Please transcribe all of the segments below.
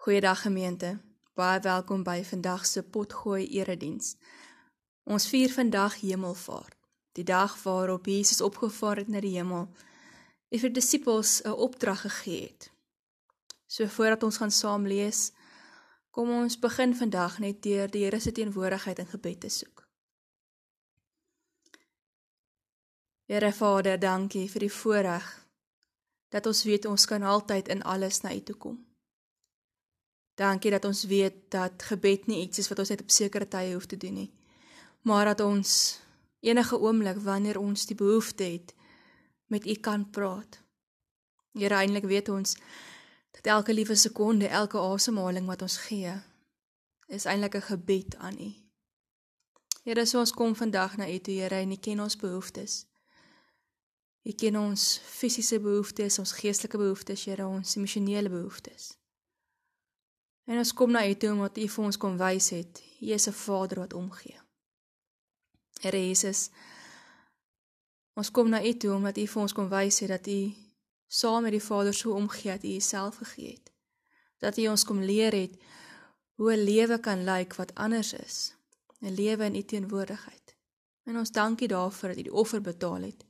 Goeiedag gemeente. Baie welkom by vandag se potgooi erediens. Ons vier vandag Hemelvaart, die dag waarop Jesus opgevaar het na die hemel en vir disippels 'n opdrag gegee het. So voordat ons gaan saam lees, kom ons begin vandag net deur die Here se teenwoordigheid in gebed te soek. Here Vader, dankie vir die voorreg dat ons weet ons kan altyd in alles na U toe kom. Dankie dat ons weet dat gebed nie iets is wat ons net op sekere tye hoef te doen nie, maar dat ons enige oomblik wanneer ons die behoefte het met U kan praat. Here, eintlik weet ons dat elke liewe sekonde, elke asemhaling wat ons gee, is eintlik 'n gebed aan U. Here, so ons kom vandag na U toe, Here, en U ken ons behoeftes. U ken ons fisiese behoeftes, ons geestelike behoeftes, Here, ons emosionele behoeftes. En ons kom na U toe omdat U vir ons kom wys het, U is 'n Vader wat omgee. Here Jesus, ons kom na U toe omdat U vir ons kom wys het dat U saam met die Vader so omgee dat U Uself gegee het. Dat U ons kom leer het hoe 'n lewe kan lyk wat anders is, 'n lewe in U teenwoordigheid. En ons dankie daarvoor dat U die offer betaal het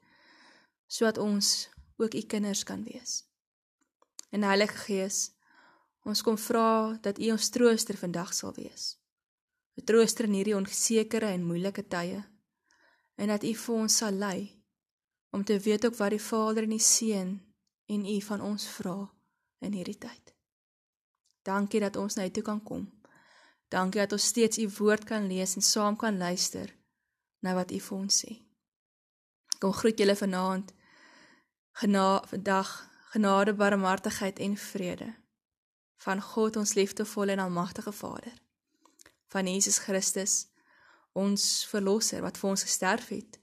sodat ons ook U kinders kan wees. En Heilige Gees, Ons kom vra dat U ons trooster vandag sal wees. 'n Trooster in hierdie onsekere en moeilike tye. En dat U vir ons sal lei om te weet ook wat die Vader en die Seun en U van ons vra in hierdie tyd. Dankie dat ons na U toe kan kom. Dankie dat ons steeds U woord kan lees en saam kan luister na wat U vir ons sê. Kom groet julle vanaand. Genade vandag, genade, barmhartigheid en vrede van God ons liefdevolle en almagtige Vader, van Jesus Christus, ons verlosser wat vir ons gesterf het,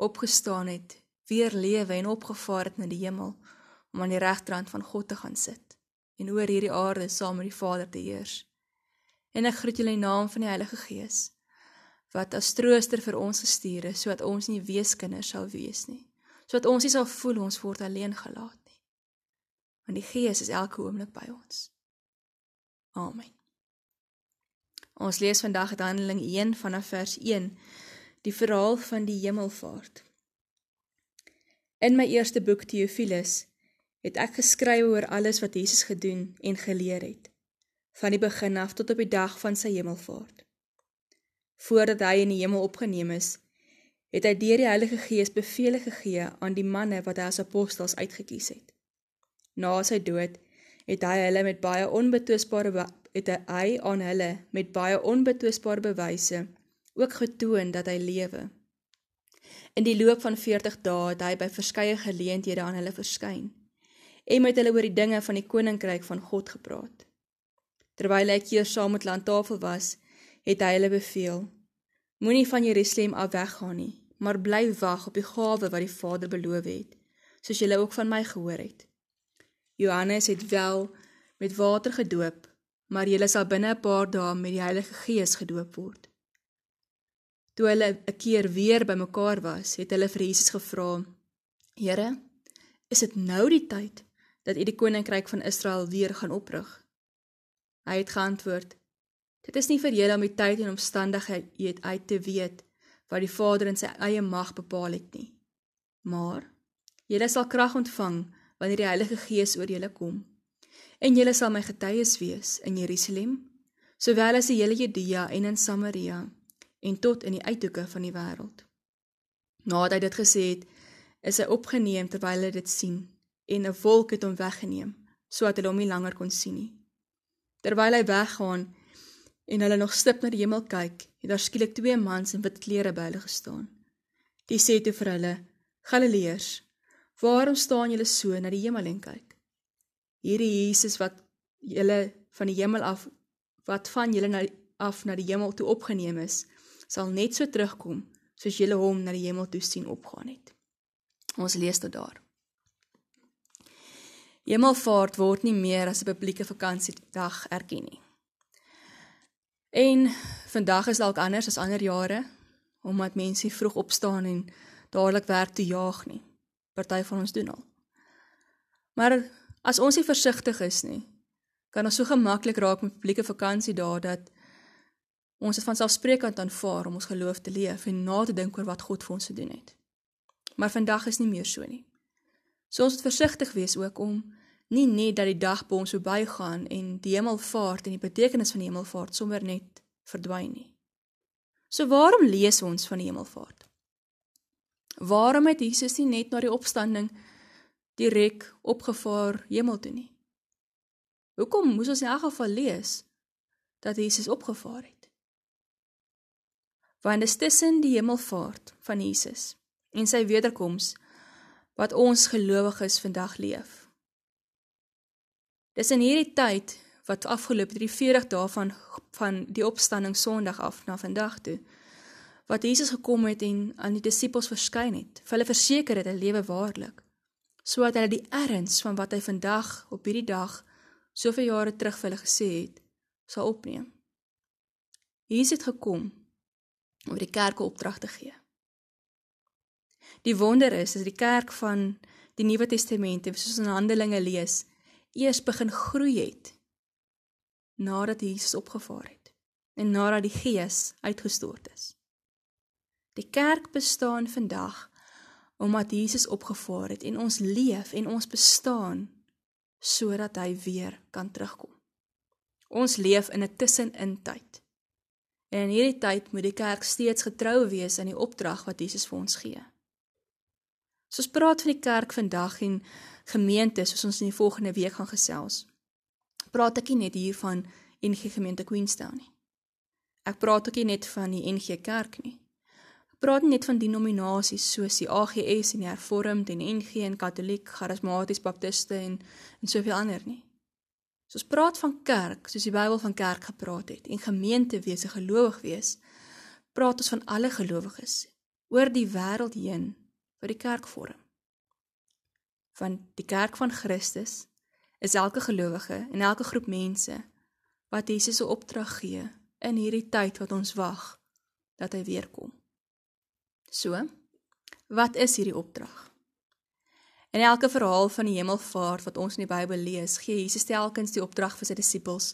opgestaan het, weer lewe en opgevaar het na die hemel om aan die regterhand van God te gaan sit en oor hierdie aarde saam met die Vader te heers. En ek groet julle in naam van die Heilige Gees wat as trooster vir ons gestuur is sodat ons nie weeskinders sou wees nie, sodat ons nie sal voel ons word alleen gelaat nie. Want die Gees is elke oomblik by ons. Amen. Ons lees vandag uit Handeling 1 vanaf vers 1, die verhaal van die hemelvaart. In my eerste boek Theophilus het ek geskryf oor alles wat Jesus gedoen en geleer het, van die begin af tot op die dag van sy hemelvaart. Voordat hy in die hemel opgeneem is, het hy deur die Heilige Gees beveel gegee aan die manne wat hy as apostels uitgekies het. Na sy dood het hy hulle met baie onbetwisbare het hy aan hulle met baie onbetwisbare bewyse ook getoon dat hy lewe. In die loop van 40 dae het hy by verskeie geleenthede aan hulle verskyn en met hulle oor die dinge van die koninkryk van God gepraat. Terwyl hy keer saam met landtafel was, het hy hulle beveel: Moenie van Jerusalem af weggaan nie, maar bly wag op die gawe wat die Vader beloof het, soos julle ook van my gehoor het. Johannes het wel met water gedoop, maar julle sal binne 'n paar dae met die Heilige Gees gedoop word. Toe hulle 'n keer weer bymekaar was, het hulle vir Jesus gevra: "Here, is dit nou die tyd dat U die koninkryk van Israel weer gaan oprig?" Hy het geantwoord: "Dit is nie vir julle om die tyd en omstandighede uit te weet wat die Vader in sy eie mag bepaal het nie. Maar julle sal krag ontvang wanneer die Heilige Gees oor julle kom. En julle sal my getuies wees in Jerusalem, sowel as in hele Judea en in Samaria en tot in die uithoeke van die wêreld. Nadat hy dit gesê het, is hy opgeneem terwyl hulle dit sien en 'n wolk het hom weggeneem sodat hulle hom nie langer kon sien nie. Terwyl hy weggaan en hulle nog stip na die hemel kyk, het daar skielik twee mans in wit klere by hulle gestaan. Die sê toe vir hulle: "Galileërs, Waarom staan julle so na die hemel en kyk? Hierdie Jesus wat julle van die hemel af wat van julle na af na die hemel toe opgeneem is, sal net so terugkom soos julle hom na die hemel toe sien opgaan het. Ons lees dit daar. Hemelvaart word nie meer as 'n publieke vakansiedag erken nie. En vandag is dalk anders as ander jare omdat mense vroeg opstaan en dadelik werk toe jaag nie party van ons doen al. Maar as ons nie versigtig is nie, kan ons so gemaklik raak met publieke vakansie daar dat ons dit van selfsprekend aanvaar om ons geloof te leef en na te dink oor wat God vir ons gedoen het. Maar vandag is nie meer so nie. So ons moet versigtig wees ook om nie net dat die dag by ons verbygaan en die hemelvaart en die betekenis van die hemelvaart sommer net verdwyn nie. So waarom lees ons van die hemelvaart? Waarom het Jesus nie net na die opstanding direk opgevaar hemel toe nie? Hoekom moes ons in elk geval lees dat Jesus opgevaar het? Want dit is tussen die hemelvaart van Jesus en sy wederkoms wat ons gelowiges vandag leef. Dis in hierdie tyd wat afgeloop het, die 40 dae van van die opstanding Sondag af na vandag toe, wat Jesus gekom het en aan die disippels verskyn het. Hulle verseker het hy lewe waarlik, sodat hulle die erns van wat hy vandag op hierdie dag soveel jare terug vir hulle gesê het, sal opneem. Jesus het gekom om die kerk 'n opdrag te gee. Die wonder is dat die kerk van die Nuwe Testament, soos in Handelinge lees, eers begin groei het nadat Jesus opgevaar het en nadat die Gees uitgestort is. Die kerk bestaan vandag omdat Jesus opgevaar het en ons leef en ons bestaan sodat hy weer kan terugkom. Ons leef in 'n tussenin tyd. En in hierdie tyd moet die kerk steeds getrou wees aan die opdrag wat Jesus vir ons gee. So ons praat van die kerk vandag en gemeente soos ons in die volgende week gaan gesels. Praat ek nie net hier van NG Gemeente Queenstown nie. Ek praat ook nie net van die NG Kerk nie. Praat net van denominasies soos die AGS en die Hervormd en NG en Katoliek, Charismaties, Baptiste en en soveel ander nie. So ons praat van kerk, soos die Bybel van kerk gepraat het, en gemeente wees, gelowig wees, praat ons van alle gelowiges oor die wêreld heen wat die kerk vorm. Van die kerk van Christus is elke gelowige en elke groep mense wat Jesus se opdrag gee in hierdie tyd wat ons wag dat hy weer kom. So, wat is hierdie opdrag? In elke verhaal van die hemelvaart wat ons in die Bybel lees, gee Jesus telkens die opdrag vir sy disippels: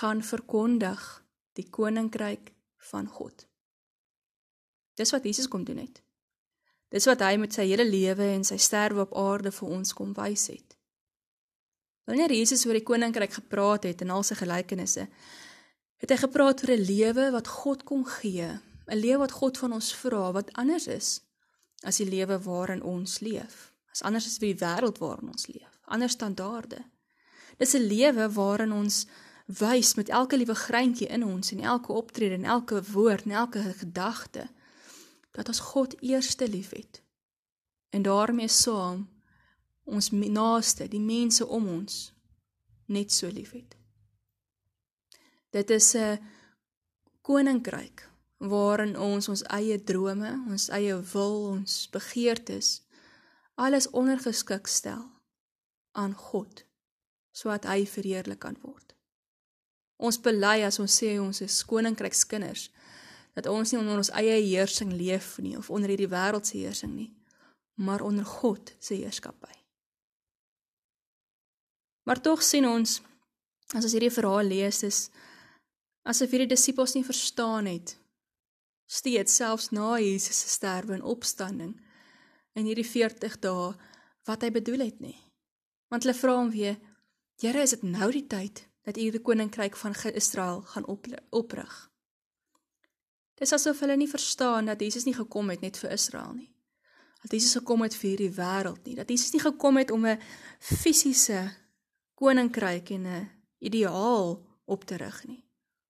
"Gaan verkondig die koninkryk van God." Dis wat Jesus kom doen het. Dis wat hy met sy hele lewe en sy sterwe op aarde vir ons kom wys het. Wanneer Jesus oor die koninkryk gepraat het en al sy gelykenisse, het hy gepraat oor 'n lewe wat God kom gee, 'n lewe wat God van ons vra wat anders is as die lewe waarin ons leef. Is anders as vir die wêreld waarin ons leef. Ander standaarde. Dis 'n lewe waarin ons wys met elke liewe greintjie in ons en elke optrede en elke woord en elke gedagte dat ons God eerste liefhet. En daarmee saam ons naaste, die mense om ons net so liefhet. Dit is 'n koninkryk waarin ons ons eie drome, ons eie wil, ons begeertes alles ondergeskik stel aan God sodat hy verheerlik kan word. Ons bely as ons sê ons is koninkrykskinders dat ons nie onder ons eie heersing leef nie of onder hierdie wêreld se heersing nie, maar onder God se heerskappy. Maar tog sien ons as ons hierdie verhaal lees is asof hierdie disippels nie verstaan het steeds selfs na Jesus se sterwe en opstanding in hierdie 40 dae wat hy bedoel het nie. Want hulle vra hom weer: "Here, is dit nou die tyd dat u die koninkryk van Israel gaan op, oprig?" Dis asof hulle nie verstaan dat Jesus nie gekom het net vir Israel nie. Dat Jesus gekom het vir hierdie wêreld nie. Dat Jesus nie gekom het om 'n fisiese koninkryk en 'n ideaal op te rig nie,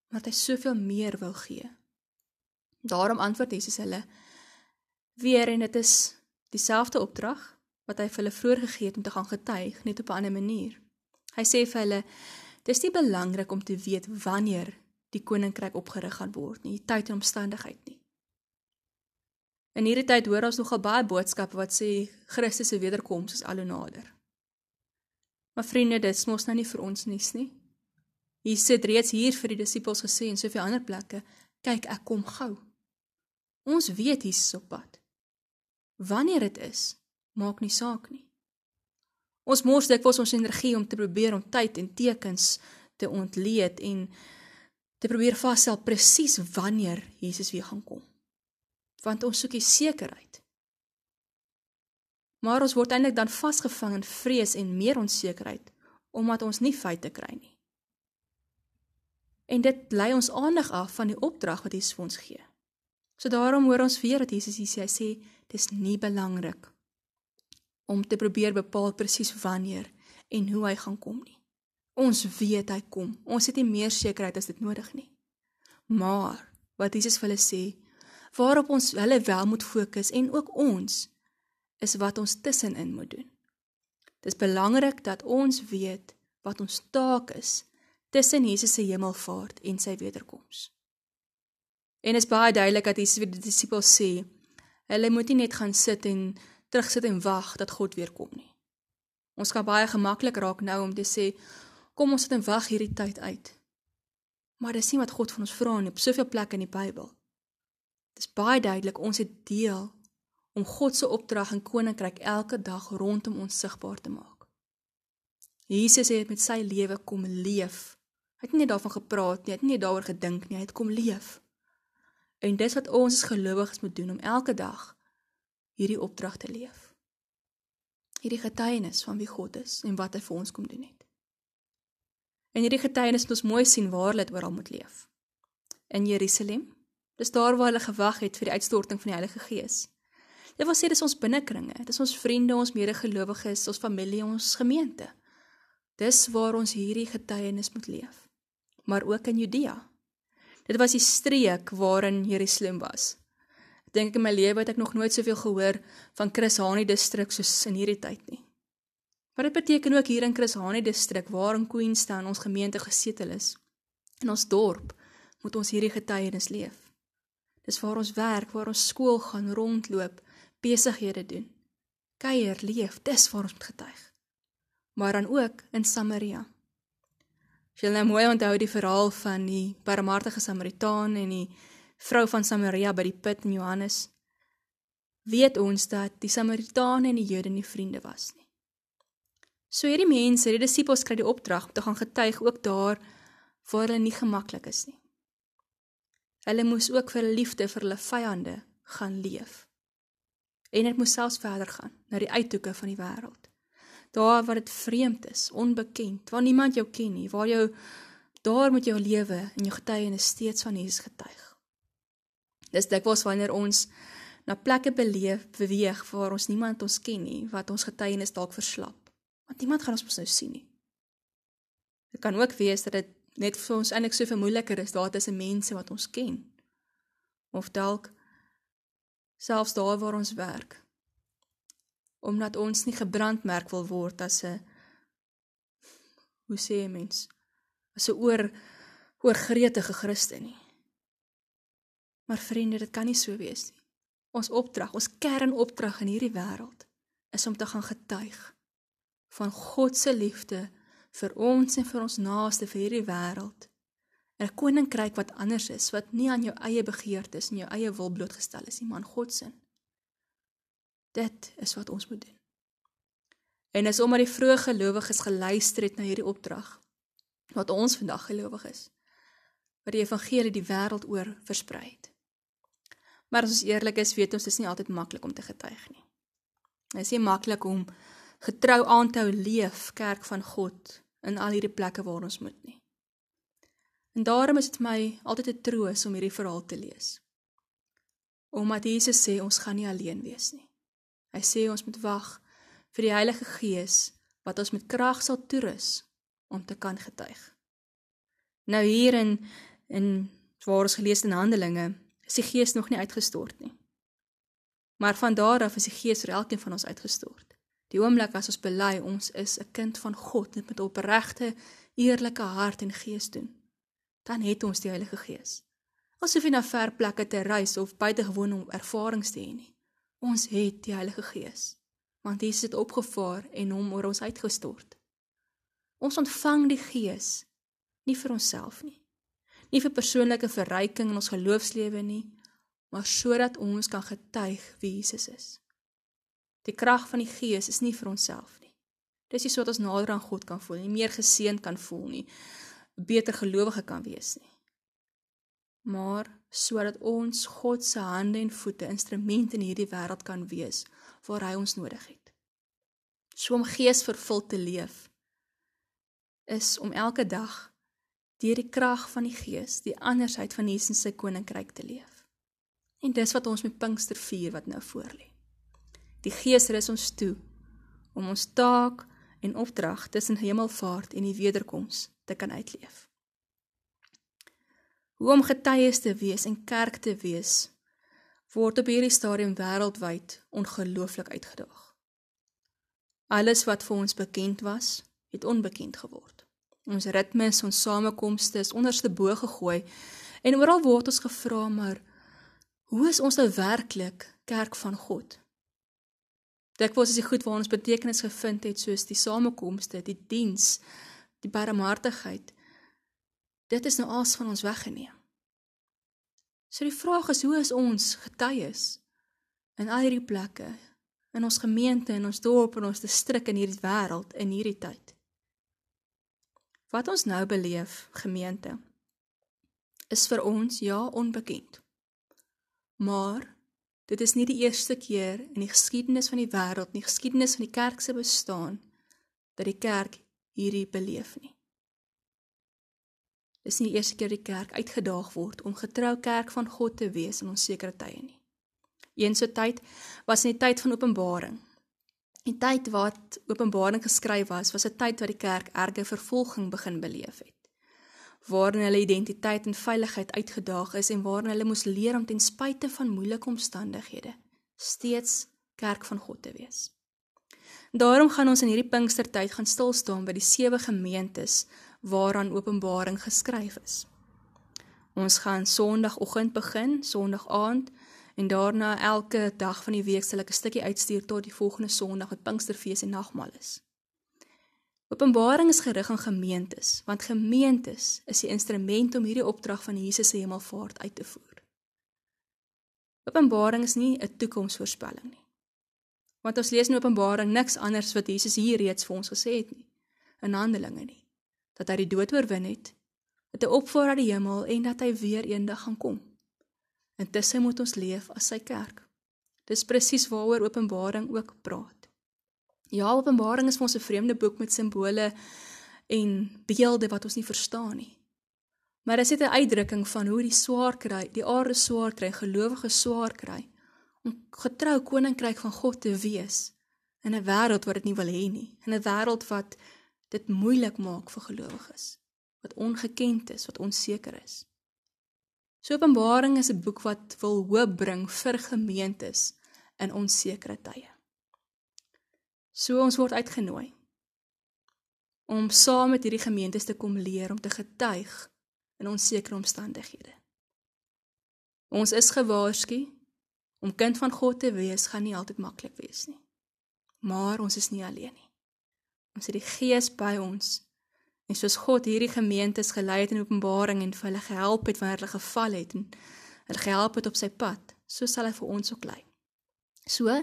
maar dat hy soveel meer wou gee. Daarom antwoord Jesus hulle weer en dit is dieselfde opdrag wat hy vir hulle vroeër gegee het om te gaan getuig, net op 'n ander manier. Hy sê vir hulle: "Dis nie belangrik om te weet wanneer die koninkryk opgerig gaan word nie, tyd en omstandigheid nie." In hierdie tyd hoor ons nogal baie boodskappe wat sê Christus se wederkoms is al hoe nader. Maar vriende, dit is mos nou nie vir ons nuus nie. Hier sit reeds hier vir die disippels gesê en soveel ander plekke, kyk ek kom gou. Ons weet Jesus op pad. Wanneer dit is, maak nie saak nie. Ons mors dikwels ons energie om te probeer om tyd en tekens te ontleed en te probeer vasstel presies wanneer Jesus weer gaan kom. Want ons soek die sekerheid. Maar ons word eintlik dan vasgevang in vrees en meer onsekerheid omdat ons nie feite kry nie. En dit lei ons aandag af van die opdrag wat Jesus vir ons gee. So daarom hoor ons weer dat Jesus hier sê, hy sê dis nie belangrik om te probeer bepaal presies wanneer en hoe hy gaan kom nie. Ons weet hy kom. Ons het nie meer sekerheid as dit nodig nie. Maar wat Jesus vir hulle sê, waarop ons hulle wel moet fokus en ook ons is wat ons tussenin moet doen. Dis belangrik dat ons weet wat ons taak is tussen Jesus se hemelvaart en sy wederkoms. En is baie duidelik dat Jesus vir die disippels sê, hulle moet nie net gaan sit en terugsit en wag dat God weer kom nie. Ons kan baie gemaklik raak nou om te sê, kom ons sit en wag hierdie tyd uit. Maar dis nie wat God van ons vra nie op soveel plekke in die Bybel. Dis baie duidelik ons het deel om God se opdrag en koninkryk elke dag rondom ons sigbaar te maak. Jesus het met sy lewe kom leef. Hy het nie daarvan gepraat nie, hy het nie daaroor gedink nie, hy het kom leef. En dis wat ons as gelowiges moet doen om elke dag hierdie opdrag te leef. Hierdie getuienis van wie God is en wat hy vir ons kom doen het. En hierdie getuienis moet ons mooi sien waar hulle dit oral moet leef. In Jerusalem, dis daar waar hulle gewag het vir die uitstorting van die Heilige Gees. Dit wil sê dis ons binnekringe, dis ons vriende, ons medegelowiges, ons familie, ons gemeente. Dis waar ons hierdie getuienis moet leef. Maar ook in Judea. Dit was die streek waarin Jerusalem was ek in my lewe het ek nog nooit soveel gehoor van Chris Hani distrik soos in hierdie tyd nie. Maar dit beteken ook hier in Chris Hani distrik waar in Queenstown ons gemeente gesetel is. In ons dorp moet ons hierdie getuienis leef. Dis waar ons werk, waar ons skool gaan rondloop, besighede doen. Kuier, leef, dis waar ons moet getuig. Maar dan ook in Samaria. As jy nou mooi onthou die verhaal van die barmhartige Samaritaan en die vrou van Samaria by die put in Johannes, weet ons dat die Samaritane en die Jode nie vriende was nie. So hierdie mense, die disippels kry die opdrag om te gaan getuig ook daar waar hulle nie gemaklik is nie. Hulle moes ook vir liefde vir hulle vyande gaan leef. En dit moes selfs verder gaan na die uithoeke van die wêreld. Daar waar dit vreemd is, onbekend, waar niemand jou ken nie, waar jou daar moet jou lewe en jou getuienis steeds van Jesus getuig. Dis dikwels wanneer ons na plekke beleef beweeg waar ons niemand ons ken nie, wat ons getuienis dalk verslap. Want niemand gaan ons mos nou sien nie. Dit kan ook wees dat dit net vir ons eintlik so veel moeiliker is daar tussen mense wat ons ken. Of dalk selfs daar waar ons werk. Omdat ons nie gebrandmerk wil word as 'n hoe sê 'n mens? As 'n oor oorgretige Christen nie. Maar vriende, dit kan nie so wees nie. Ons opdrag, ons kernopdrag in hierdie wêreld is om te gaan getuig van God se liefde vir ons en vir ons naaste vir hierdie wêreld. 'n Koninkryk wat anders is, wat nie aan jou eie begeertes en jou eie wil blootgestel is nie, maar aan God se. Dit is wat ons moet doen. En as omdat die vroeë gelowiges geluister het na hierdie opdrag, wat ons vandag gelowig is, wat die evangelie die wêreld oor versprei het. Maar as ons eerlik is, weet ons dis nie altyd maklik om te getuig nie. Dit is nie maklik om getrou aan te hou leef kerk van God in al hierdie plekke waar ons moet nie. En daarom is dit my altyd 'n troos om hierdie verhaal te lees. Omdat Jesus sê ons gaan nie alleen wees nie. Hy sê ons moet wag vir die Heilige Gees wat ons met krag sal toerus om te kan getuig. Nou hier in in waar ons gelees in Handelinge is die Gees nog nie uitgestort nie. Maar van daar af is die Gees vir elkeen van ons uitgestort. Die oomblik as ons bely ons is 'n kind van God en met opregte, eerlike hart en gees doen, dan het ons die Heilige Gees. Asof jy na ver plekke te reis of buitengewoon ervarings te hê nie. Ons het die Heilige Gees, want Jesus het opgevaar en hom oor ons uitgestort. Ons ontvang die Gees nie vir onsself nie nie vir persoonlike verryking in ons geloofslewe nie, maar sodat ons kan getuig wie Jesus is. Die krag van die Gees is nie vir onsself nie. Dis nie sodat ons nader aan God kan voel nie, meer geseën kan voel nie, beter gelowige kan wees nie. Maar sodat ons God se hande en voete instrumente in hierdie wêreld kan wees waar hy ons nodig het. So om geesvervuld te leef is om elke dag deur die krag van die Gees die andersheid van Jesus se koninkryk te leef. En dis wat ons met Pinkster vier wat nou voorlê. Die Gees rus ons toe om ons taak en opdrag tussen hemelvaart en die wederkoms te kan uitleef. Hoe om getuies te wees en kerk te wees word op hierdie stadium wêreldwyd ongelooflik uitgedaag. Alles wat vir ons bekend was, het onbekend geword. Ons ritmes, ons samekomste is onderste bo gegooi en oral word ons gevra maar hoe is ons nou werklik kerk van God? Dit was as die goed waar ons betekenis gevind het soos die samekomste, die diens, die barmhartigheid. Dit is nou als van ons weggeneem. So die vraag is hoe is ons getuies in al hierdie plekke in ons gemeente en ons dorp en ons distrik in hierdie wêreld in hierdie tyd. Wat ons nou beleef, gemeente, is vir ons ja onbekend. Maar Dit is nie die eerste keer in die geskiedenis van die wêreld nie, geskiedenis van die kerk se bestaan dat die kerk hierdie beleef nie. Dis nie die eerste keer die kerk uitgedaag word om getrou kerk van God te wees in onsekere tye nie. Eens so tyd was in die tyd van Openbaring. Die tyd wat Openbaring geskryf was, was 'n tyd wat die kerk erge vervolging begin beleef het waarin hulle identiteit en veiligheid uitgedaag is en waarin hulle moes leer om ten spyte van moeilike omstandighede steeds kerk van God te wees. Daarom gaan ons in hierdie Pinkstertyd gaan stil staan by die sewe gemeentes waaraan Openbaring geskryf is. Ons gaan Sondagoggend begin, Sondag aand en daarna elke dag van die week sal ek 'n stukkie uitstuur tot die volgende Sondag wat Pinksterfees en nagmaal is. Openbaring is gerig aan gemeentes, want gemeentes is die instrument om hierdie opdrag van Jesus se hemelvaart uit te voer. Openbaring is nie 'n toekomsvoorspelling nie. Want ons lees in Openbaring niks anders wat Jesus hier reeds vir ons gesê het nie in Handelinge nie. Dat hy die dood oorwin het, dat hy opvaar na die hemel en dat hy weer eendag gaan kom. Intussen moet ons leef as sy kerk. Dis presies waaroor Openbaring ook praat. Ja, Openbaring is vir ons 'n vreemde boek met simbole en beelde wat ons nie verstaan nie. Maar dit is 'n uitdrukking van hoe die swaar kry, die aarde swaar kry, gelowiges swaar kry om getrou koninkryk van God te wees in 'n wêreld wat dit nie wil hê nie, in 'n wêreld wat dit moeilik maak vir gelowiges, wat ongekend is, wat onseker is. So Openbaring is 'n boek wat wil hoop bring vir gemeentes in onsekere tye. So ons word uitgenooi om saam met hierdie gemeentes te kom leer om te getuig in onsekere omstandighede. Ons is gewaarsku om kind van God te wees gaan nie altyd maklik wees nie. Maar ons is nie alleen nie. Ons het die Gees by ons. En soos God hierdie gemeentes gelei het in Openbaring en vir hulle gehelp het wanneer hulle geval het en hulle gehelp het op sy pad, so sal hy vir ons ook lei. So,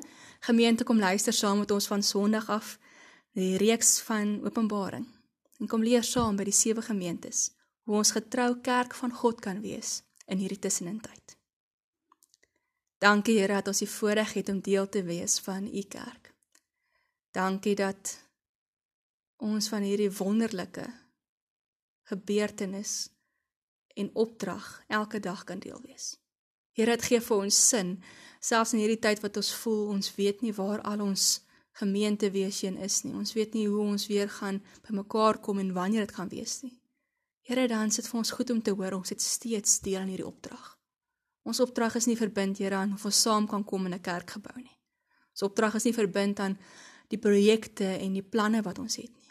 gemeente kom luister saam met ons van Sondag af die reeks van Openbaring. En kom leer saam by die sewe gemeentes hoe ons getrou kerk van God kan wees in hierdie tussenintyd. Dankie Here dat ons die voorreg het om deel te wees van u kerk. Dankie dat ons van hierdie wonderlike gebeurtenis en opdrag elke dag kan deel wees. Here, dit gee vir ons sin, selfs in hierdie tyd wat ons voel ons weet nie waar al ons gemeente weesheen is nie. Ons weet nie hoe ons weer gaan bymekaar kom en wanneer dit gaan wees nie. Here, dan sit vir ons goed om te hoor ons het steeds deel aan hierdie opdrag. Ons opdrag is nie verbind Here aan of ons saam kan kom in 'n kerk gebou nie. Ons opdrag is nie verbind aan die projekte en die planne wat ons het nie.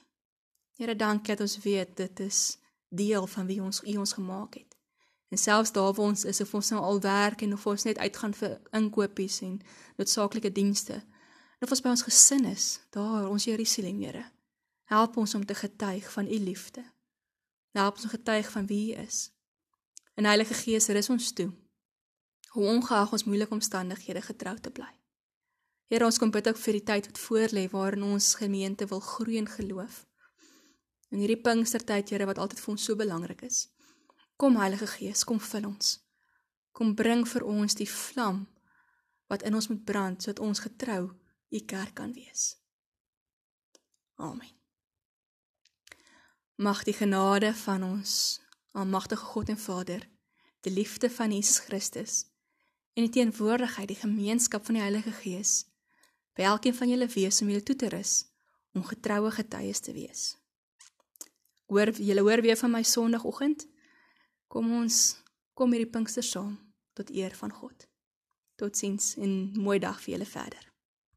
Here, dankie dat ons weet dit is deel van wie ons U ons gemaak het. En selfs daar waar ons is of ons nou al werk en of ons net uitgaan vir inkopies en noodsaaklike dienste. En of ons by ons gesin is, daar ons Jerusalem, Here. Help ons om te getuig van u liefde. Help ons om getuig van wie u is. En Heilige Gees, rus ons toe. Hoe ongeag ons moeilike omstandighede getrou te bly. Here, ons kom bid ook vir die tyd wat voorlê waarin ons gemeente wil groei in geloof. In hierdie Pinkstertyd, Here, wat altyd vir ons so belangrik is. Kom Heilige Gees, kom vul ons. Kom bring vir ons die vlam wat in ons moet brand sodat ons getrou u kerk kan wees. Amen. Mag die genade van ons almagtige God en Vader, die liefde van Jesus Christus en die teenwoordigheid, die gemeenskap van die Heilige Gees by elkeen van julle wees om julle toe te rus om getroue getuies te wees. Hoor julle hoor weer van my Sondagoggend. Kom ons kom hierdie Pinkster saam tot eer van God. Totsiens en mooi dag vir julle verder.